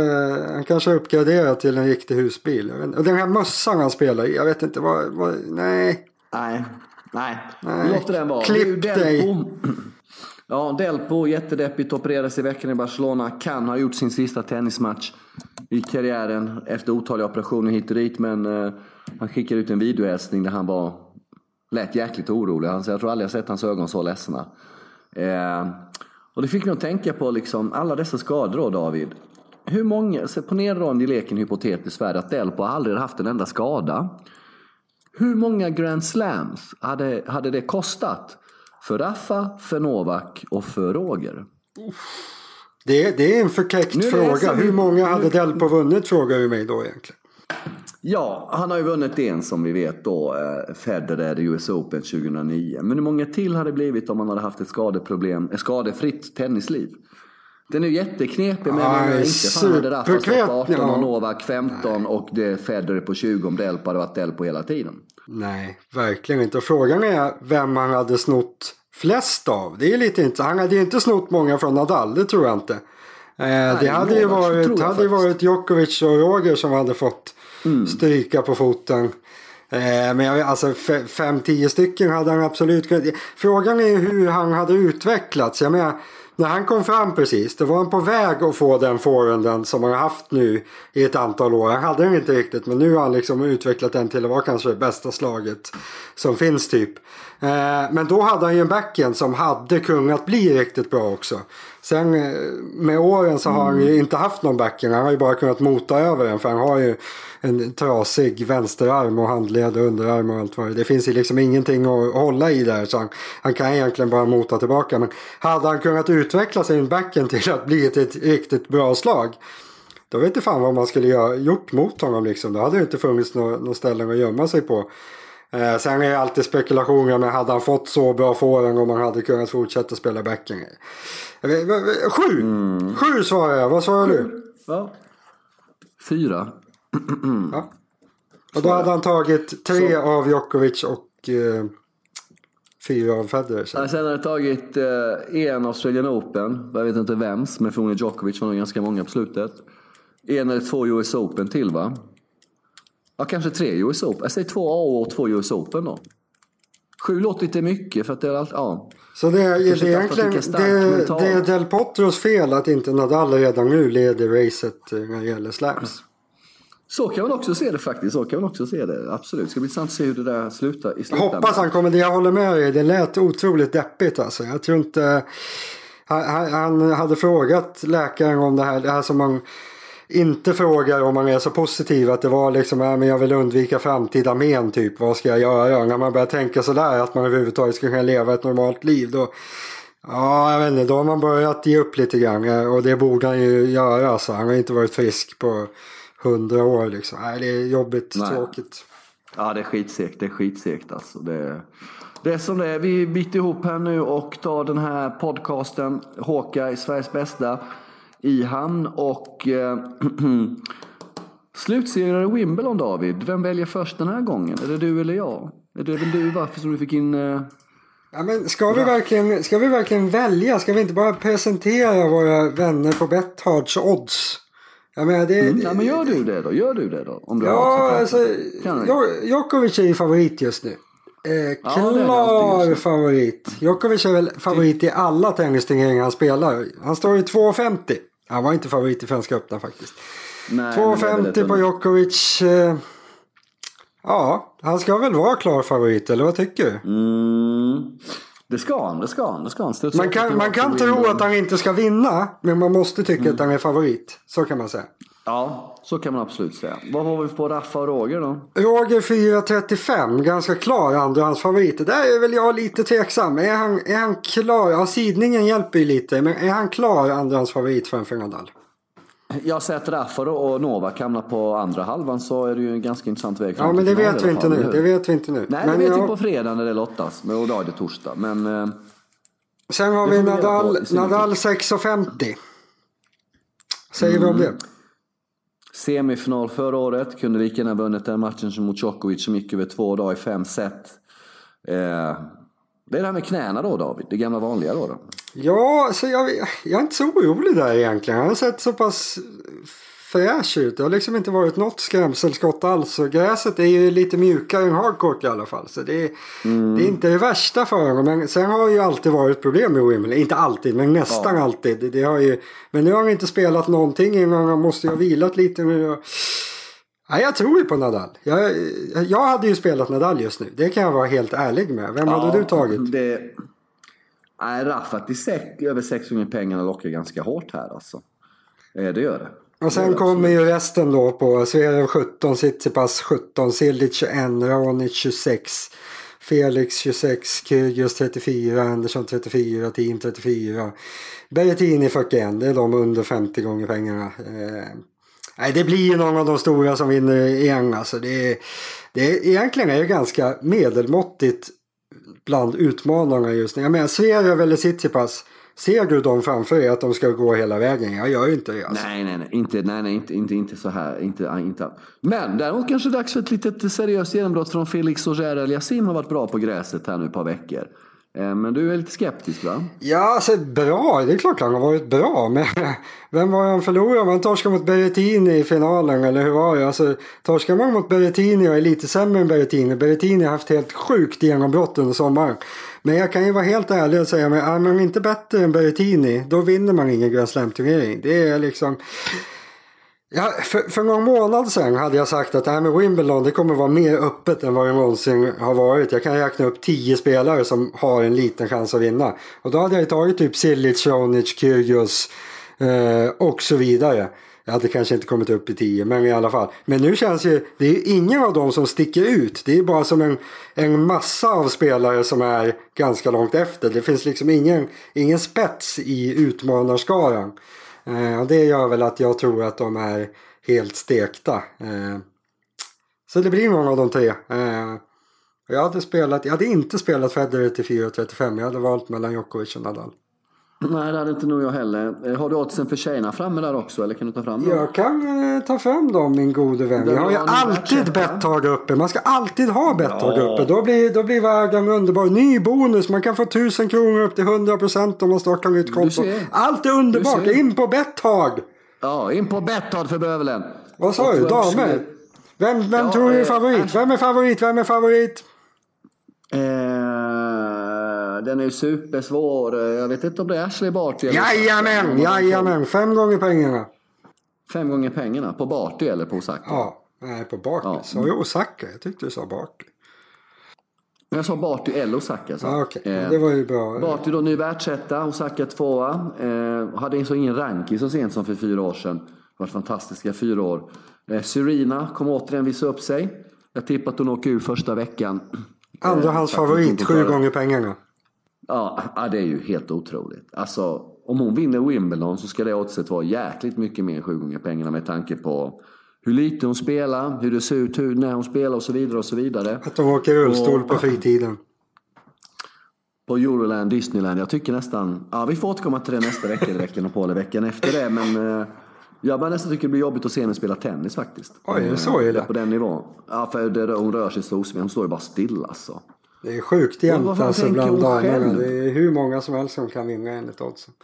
han kanske har uppgraderat till en riktig husbil. Och den här mössan han spelar i. Jag vet inte vad. vad nej. Nej. Nej. Nej. Låt den vara. Klipp dig. Delpo. [CLEARS THROAT] [CLEARS THROAT] Ja, Delpo jättedeppigt opererades i veckan i Barcelona. Kan ha gjort sin sista tennismatch i karriären efter otaliga operationer hit och dit. Men eh, han skickade ut en videohälsning där han var, lät jäkligt orolig. Han jag tror aldrig jag sett hans ögon så ledsna. Eh, och det fick mig att tänka på liksom alla dessa skador då David. Hur många, så ponera då en leker en hypotetisk värld att Delpo aldrig haft en enda skada. Hur många Grand Slams hade, hade det kostat? För Rafa, för Novak och för Roger? Det, det är en förtäckt Nu fråga. Hur många hade Delpo vunnit frågar du mig då egentligen. Ja, han har ju vunnit en som vi vet då, eh, Federer i US Open 2009. Men hur många till hade det blivit om han hade haft ett skadeproblem, ett skadefritt tennisliv? Den är ju jätteknepig, men Ja, jag menar inte fan hade Rafa stått på 18 ja. och Novak 15 och det Federer på 20 om Delpo hade varit Delpo hela tiden. Nej, verkligen inte. Och frågan är vem han hade snott flest av. Det är lite inte. Han hade ju inte snott många från Nadal, det tror jag inte. Eh, det hade ju Novak varit, hade faktiskt. varit Djokovic och Roger som hade fått stryka på foten. Eh, men jag, alltså fe- fem, tio stycken hade han absolut kunnat. Frågan är hur han hade utvecklats. Jag menar, när han kom fram precis, då var han på väg att få den forehanden som han har haft nu i ett antal år. Han hade den inte riktigt, men nu har han liksom utvecklat den till att vara kanske det bästa slaget som finns typ. Eh, men då hade han ju en backhand som hade kunnat bli riktigt bra också. Sen eh, med åren så har han ju inte haft någon backhand. Han har ju bara kunnat mota över den för han har ju en trasig vänsterarm och handled och underarm och allt vad det. Det finns ju liksom ingenting att hålla i där så han, han kan egentligen bara mota tillbaka. Men hade han kunnat utveckla sin backhand till att bli ett, ett riktigt bra slag då vet inte fan vad man skulle göra, gjort mot honom liksom. Då hade det inte funnits några nå ställen att gömma sig på. Eh, sen är det alltid spekulationer med hade han fått så bra forehand om han hade kunnat fortsätta spela backhand. V- v- Sju! Sju svarar jag, vad svarar du? Ja. Fyra. [CLEARS THROAT] Ja. Och då hade han tagit tre av Djokovic och eh, fyra av Federer. så. Ja, Sen har det tagit eh, en Australian Open. Jag vet inte vems, men förmodligen Djokovic var nog ganska många på slutet. En eller två US Open till va? Ja, kanske tre US Open. Jag säger två AO och två US Open då. Sju låter lite mycket för att det är allt, ja. Så det är, det är egentligen det, det är Del Potros fel att inte Nadal redan nu leder racet eh, när det gäller slams. Så kan man också se det faktiskt. Så kan man också se det. Absolut. Det ska bli intressant att se hur det där slutar i slutändan. Hoppas han kommer det. Jag håller med dig. Det lät otroligt deppigt alltså. Jag tror inte... Han, han hade frågat läkaren om det här. Det här som man inte frågar om man är så positiv. Att det var liksom, ja, men jag vill undvika framtida men typ. Vad ska jag göra? När man börjar tänka sådär att man överhuvudtaget ska kunna leva ett normalt liv. Då, ja, jag vet inte. Då har man börjat ge upp lite grann. Och det borde han ju göra. Alltså. Han har inte varit frisk på hundra år liksom. Nej, det är jobbigt, Nej. tråkigt. Ja, det är skitsegt. Det är skitsegt alltså. Det, det är som det är. Vi biter ihop här nu och tar den här podcasten Håka i Sveriges bästa i hamn. Och eh, [CLEARS THROAT] slutserien i Wimbledon David. Vem väljer först den här gången? Är det du eller jag? Är det väl du varför som du fick in... Eh... Ja, men ska, vi verkligen, ska vi verkligen välja? Ska vi inte bara presentera våra vänner på Bethards odds? Jag menar, det, mm, ja, men gör du det då? Gör du det då? Om du ja, alltså, Djokovic är ju favorit just nu. Eh, klar ja, favorit. Djokovic är väl favorit i alla tennisturneringar han spelar. Han står i 2,50. Han var inte favorit i Franska öppna faktiskt. 2,50 på Djokovic. Eh, ja, han ska väl vara klar favorit, eller vad tycker du? Mm. Det ska han, det ska han. Det ska han. Man kan, man kan tro att han inte ska vinna, men man måste tycka mm. att han är favorit. Så kan man säga. Ja, så kan man absolut säga. Vad har vi på Raffa och Roger då? Roger 4.35, ganska klar andrahandsfavorit. Där är väl jag lite tveksam. Är han, är han klar? Ja, sidningen hjälper ju lite. Men är han klar andrahandsfavorit framför Nadal? Jag har sett Rafa och Novak hamna på andra halvan så är det ju en ganska intressant väg Ja men det vet vi inte nu. Det vet vi inte nu. Nej men det vet jag... vi på fredag när det lottas. Och idag är det torsdag. Men, eh, Sen har vi Nadal, Nadal 6,50. Säger mm. vi om det? Semifinal förra året. Kunde lika gärna vunnit den matchen som mot Djokovic som gick över två dagar i fem set. Eh, det är det här med knäna då David, det gamla vanliga då? då. Ja, alltså jag, jag är inte så orolig där egentligen. Jag har sett så pass fräsch ut. Det har liksom inte varit något skrämselskott alls. Och gräset är ju lite mjukare än hardcourt i alla fall. Så det är, mm. det är inte det värsta för honom. Men sen har det ju alltid varit problem med Wimbledon. Inte alltid, men nästan ja. alltid. Det, har ju, men nu har han inte spelat någonting innan. Han måste ju ha vilat lite nu. Och, Ja, jag tror ju på Nadal. Jag, jag hade ju spelat Nadal just nu. Det kan jag vara helt ärlig med. Vem ja, hade du tagit? Det... Nej, Rafa till sex, över 600 pengarna lockar ganska hårt här alltså. Eh, det gör det. Och sen kommer ju resten då på Zverev 17, Tsitsipas 17, Sildic 21, Raonic 26, Felix 26, Kyrgios 34, Andersson 34, Team 34, Berrettini 41. Det är de under 50 gånger pengarna. Eh, Nej, det blir ju någon av de stora som vinner igen. Alltså det, är, det är, egentligen är det ganska medelmåttigt bland utmanarna just nu. Jag menar, Zverev eller Tsitsipas. Ser du dem framför dig att de ska gå hela vägen? Jag gör inte det. Alltså. Nej, nej, nej. Inte, nej, nej inte, inte, inte så här. Inte, inte. Men däremot kanske det är dags för ett litet seriöst genombrott från Felix Auger Aliassime har varit bra på gräset här nu ett par veckor. Eh, men du är lite skeptisk va? Ja, alltså bra. Det är klart han har varit bra. [LAUGHS] Men vem var han förlorade? Man torskade mot Berrettini i finalen eller hur var det? Alltså, torskar man mot Berrettini och är lite sämre än Berrettini. Berrettini har haft helt sjukt genombrott under sommaren. Men jag kan ju vara helt ärlig och säga att är man inte bättre än Berrettini då vinner man ingen Grand Slam-turnering. Det är liksom... Ja, för, för någon månad sedan hade jag sagt att det här med Wimbledon det kommer vara mer öppet än vad det någonsin har varit. Jag kan räkna upp tio spelare som har en liten chans att vinna. Och då hade jag tagit typ Silic, Sjonic, Kyrgios eh, och så vidare. Jag hade kanske inte kommit upp i tio, men i alla fall. Men nu känns ju, det är ju ingen av dem som sticker ut. Det är bara som en, en massa av spelare som är ganska långt efter. Det finns liksom ingen, ingen spets i utmanarskaran. Eh, och det gör väl att jag tror att de är helt stekta. Eh, så det blir någon av de tre. Eh, jag hade, spelat, jag hade inte spelat Federer till 4.35. Jag hade valt mellan Djokovic och Nadal. Nej, det hade inte nog jag heller. Har du oddsen för tjejerna framme där också? Eller kan du ta fram dem? Jag kan eh, ta fram dem min gode vän. jag har ju alltid Betthard uppe. Man ska alltid ha Betthard ja. uppe. Då blir, då blir vägen underbar. Ny bonus. Man kan få 1000 kronor upp till 100% om man startar nytt konto. Allt är underbart. In på Betthard! Ja, in på Betthard för bövelen. Vad sa du? Damer? Vem, vem ja, tror du är favorit? Vem är favorit? Vem är favorit? Eh den är ju supersvår. Jag vet inte om det är Ashley Barty. Jajamän, jajamän. Fem gånger pengarna. Fem gånger pengarna? På Barty eller på Osaka? Ja. Nej, på Barkley. Ja. Sa jag Osaka? Jag tyckte du sa Barkley. Jag sa Barty eller Osaka. Så. Ah, okay. eh, det var ju bra. Barty då ny världsetta, Osaka tvåa. Eh, hade så ingen ranking så sent som för fyra år sedan. Det var fantastiska fyra år. Eh, Serena kom återigen visa upp sig. Jag tippar att hon åker ur första veckan. Andra hans favorit, sju gånger pengarna. Ja, det är ju helt otroligt. Alltså, om hon vinner Wimbledon så ska det oddset vara jäkligt mycket mer än sju gånger pengarna med tanke på hur lite hon spelar, hur det ser ut hur, när hon spelar och så vidare och så vidare. Att hon åker rullstol på fritiden. På Euroland, Disneyland. Jag tycker nästan, ja vi får återkomma till det nästa vecka eller veckan på eller veckan efter det. Men eh, jag bara nästan tycker det blir jobbigt att se henne spela tennis faktiskt. Oj, så är det. På den nivån. Ja, för det, hon rör sig så osmidigt. Hon står ju bara still alltså. Det är sjukt jämnt alltså bland damerna. Det är hur många som helst som kan vinna enligt oddsen.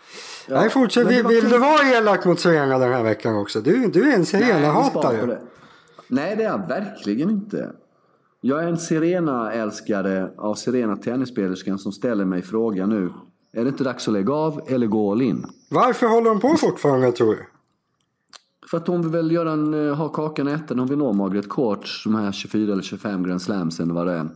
Ja, Nej, fortsätt. Vill, vill du vara elak mot Serena den här veckan också? Du, du är en Serena-hatare. Nej, det är jag verkligen inte. Jag är en Serena-älskare av Serena tennisspelerskan som ställer mig frågan nu. Är det inte dags att lägga av eller gå all in? Varför håller hon på fortfarande tror du? För att hon vill väl göra en, eh, ha kakan och äta. Hon vill nå Margaret Courts, de här 24 eller 25 Grand Slamsen vad det är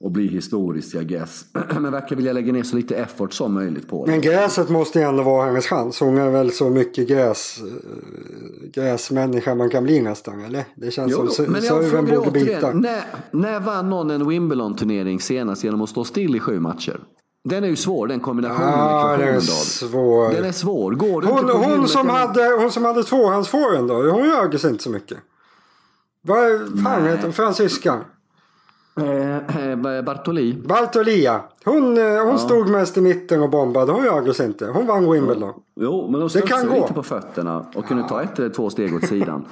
och bli historiskt, jag guess. [CLEARS THROAT] Men verkar vilja lägga ner så lite effort som möjligt på det. Men gräset måste ju ändå vara hennes chans. Hon är väl så mycket gräs, eh, gräsmänniska man kan bli nästan, eller? Det känns jo, som men serven borde bita. När, när vann någon en Wimbledon-turnering senast genom att stå still i sju matcher? Den är ju svår, den kombinationen. Ja, den är svår. Den är svår. Går hon, inte på hon, som hade, hon som hade tvåhandsforehand då, hon rörde sig inte så mycket. Vad fan heter hon? Fransyskan? Eh, eh Bartoli. Bartoli ja. Hon, eh, hon ja. stod mest i mitten och bombade. Hon sig inte. Hon vann Wimbledon. Jo, men hon gå. lite på fötterna och kunde ta ett eller två steg åt sidan.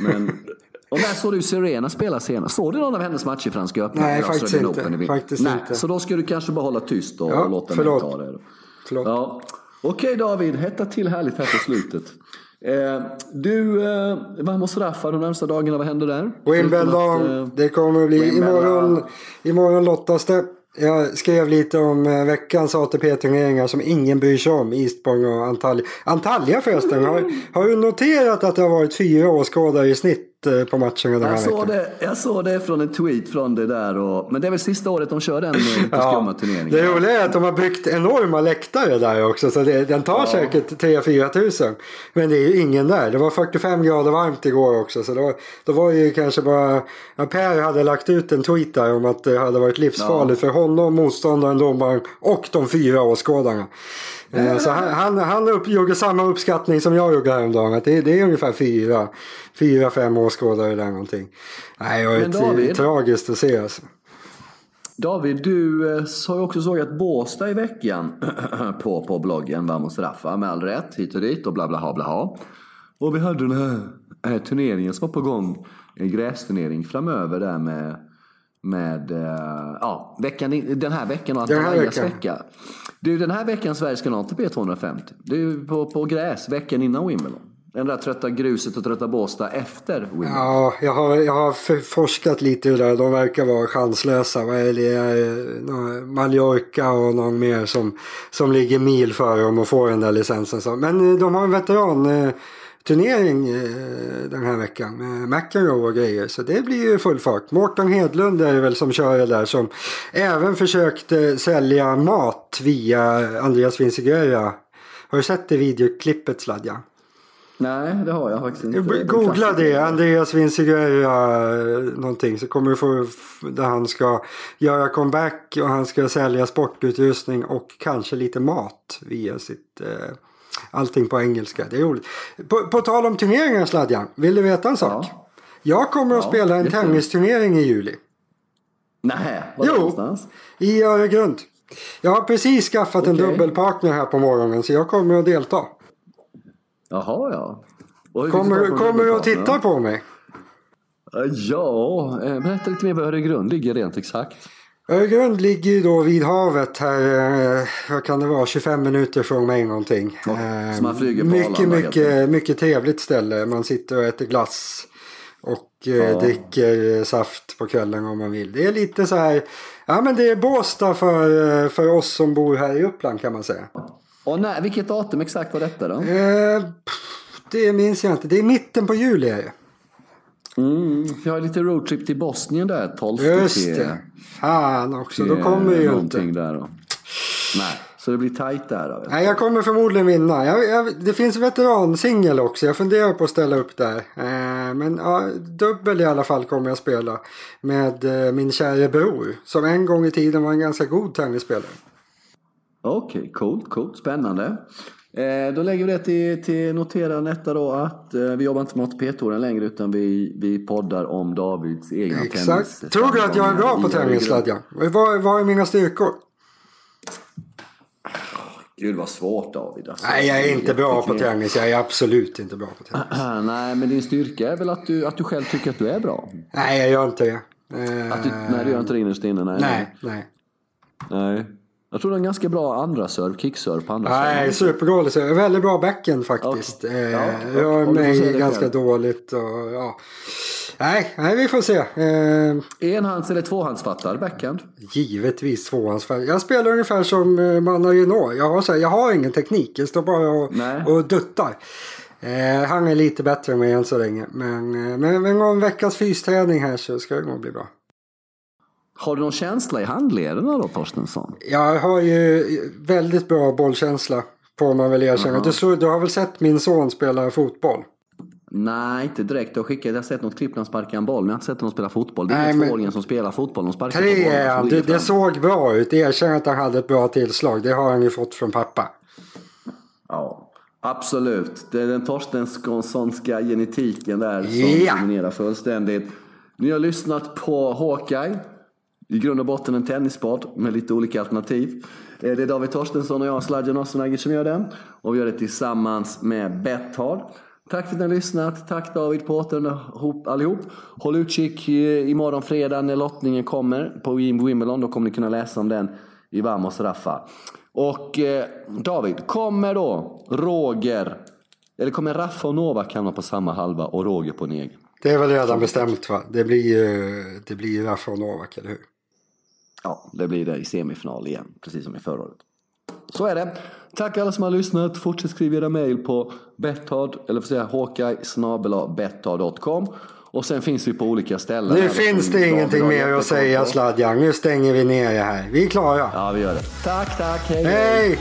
men, [LAUGHS] och när såg du Serena spela senast? Såg du någon av hennes matcher i Franska öppna? Nej, faktiskt inte. faktiskt Nej, inte. Så då ska du kanske bara hålla tyst och, ja, och låta förlåt. mig ta det. Förlåt. Ja. Okej David, hetta till härligt här på slutet. Eh, du, eh, Vamos Raffa de närmsta dagarna, vad händer där? Wimbledon, eh, det kommer att bli imorgon, imorgon lottas det. Jag skrev lite om eh, veckans ATP-turneringar som ingen bryr sig om. Eastbourne och Antalya. Antalya förresten, har, har du noterat att det har varit fyra åskådare i snitt Eh, på matchen här jag såg Det, jag såg det från en tweet från det där. Och, men det är väl sista året de kör den eh, lite ja, skumma turneringen. Det roliga är att de har byggt enorma läktare där också. Så det, den tar ja. säkert 3-4 tusen. Men det är ju ingen där. Det var 45 grader varmt igår också. Så då, då var det ju kanske bara... Ja, per hade lagt ut en tweet där om att det hade varit livsfarligt ja. för honom, motståndaren, domaren och de fyra åskådarna. Mm. Så han, han, han upp, gjorde samma uppskattning som jag gjorde häromdagen. Att det, det är ungefär fyra, fyra fem åskådare där någonting. Nej, det är David, tragiskt att se alltså. David, du eh, har ju också sågat Båstad i veckan [CLEARS THROAT] på, på bloggen Vamos Raffa med all rätt hit och dit och bla bla ha bla ha. Och vi hade den här, här turneringen som var på gång, en grästurnering framöver där med med uh, ja, veckan, den här veckan och Antalyas vecka. Du, den här veckan Sverige ska nå ATP 250. Det är på, på gräs veckan innan Wimbledon. Den där trötta gruset och trötta Båstad efter Wimbledon. Ja, jag har, jag har forskat lite i det där. De verkar vara chanslösa. Vad är det? Eh, Mallorca och någon mer som, som ligger mil före dem och får den där licensen. Men eh, de har en veteran eh, turnering eh, den här veckan med McEnroe och grejer. Så det blir ju full fart. Mårten Hedlund är det väl som kör det där som även försökte sälja mat via Andreas Vinciguerra. Har du sett det videoklippet Sladja? Nej, det har jag faktiskt inte. Googla det, Andreas Vinciguerra någonting så kommer du få där han ska göra comeback och han ska sälja sportutrustning och kanske lite mat via sitt eh, allting på engelska. Det är roligt. På, på tal om turneringar Sladjan, vill du veta en sak? Ja. Jag kommer att ja, spela en tennisturnering i juli. Nej, var jo, någonstans? i Öregrund. Jag har precis skaffat okay. en dubbelpartner här på morgonen så jag kommer att delta. Jaha ja. kommer kommer du att titta på mig? Ja, eh, berätta lite mer var Öregrund ligger rent exakt. Öregrund ligger ju då vid havet här, eh, vad kan det vara, 25 minuter från mig någonting. Ja, så man flyger på mycket, Arlanda, mycket, mycket trevligt ställe. Man sitter och äter glass och eh, ja. dricker saft på kvällen om man vill. Det är lite så här, ja men det är Båstad för, för oss som bor här i Uppland kan man säga. Och när, vilket datum exakt var detta då? Eh, det minns jag inte. Det är mitten på juli. Mm, vi har lite roadtrip till Bosnien där, 12 Just det. Fan också, då kommer vi ju inte. Där då. Nej, så det blir tajt där. Då. Nej, jag kommer förmodligen vinna. Jag, jag, det finns veteransingel också. Jag funderar på att ställa upp där. Eh, men ja, dubbel i alla fall kommer jag spela. Med eh, min kära bror. Som en gång i tiden var en ganska god tennisspelare. Okej, okay, coolt, coolt, spännande. Eh, då lägger vi det till, till notera detta då att eh, vi jobbar inte med ATP-touren längre utan vi, vi poddar om Davids egna Exakt. tennis. Exakt. Tror du att jag är bra på tennis Sladja? Vad, vad är mina styrkor? Gud vad svårt David. Alltså, Nej jag är inte bra på tennis. Jag är absolut inte bra på tennis. [CLEARS THROAT] Nej men din styrka är väl att du, att du själv tycker att du är bra? Nej jag gör inte det. Att du, nej du gör inte det innerst inne? Nej. Nej. nej. nej. Jag tror det är en ganska bra andra serve, kickserve på andra Nej, superdålig serve. Väldigt bra backen faktiskt. Ja, eh, okay. Rör mig ganska själv. dåligt och ja. Nej, nej, vi får se. Eh, Enhands eller tvåhandsfattar backhand? Givetvis tvåhandsfattar. Jag spelar ungefär som eh, Manarino. Jag har, så här, jag har ingen teknik. Jag står bara och, och duttar. Eh, han är lite bättre än mig än så länge. Men, eh, men, men en veckas fysträning här så ska det nog bli bra. Har du någon känsla i handlederna då Torstensson? Jag har ju väldigt bra bollkänsla. Får man väl erkänna. Du, du har väl sett min son spela fotboll? Nej, inte direkt. Jag, skickat, jag har sett något klipp när han sparkar en boll, men jag har inte sett honom spela fotboll. Det är Nej, tvååringen som spelar fotboll, de sparkar Tre är han. Det, det såg bra ut. Erkänn att han hade ett bra tillslag. Det har han ju fått från pappa. Ja, absolut. Det är den Torstenssonska genetiken där som ja. dominerar fullständigt. Ni har lyssnat på Hawkeye. I grund och botten en tennispodd med lite olika alternativ. Eh, det är David Torstensson och jag, Sladjan Ossenagger, som gör den. Och vi gör det tillsammans med Betthard. Tack för att ni har lyssnat. Tack David på återhop allihop. Håll utkik eh, imorgon fredag när lottningen kommer på Wimbledon. Då kommer ni kunna läsa om den i Vamos Raffa. Och eh, David, kommer då Roger, eller kommer Raffa och Novak hamna på samma halva och Roger på en egen? Det är väl redan bestämt va? Det blir ju det blir Raffa och Novak, eller hur? Ja, det blir det i semifinal igen, precis som i förra året. Så är det. Tack alla som har lyssnat. Fortsätt skriva era mejl på betthard, eller att säga betthard.com. Och sen finns vi på olika ställen. Nu finns det ingenting mer att säga Sladjan. Nu stänger vi ner det här. Vi är klara. Ja, vi gör det. Tack, tack. hej. hej. hej.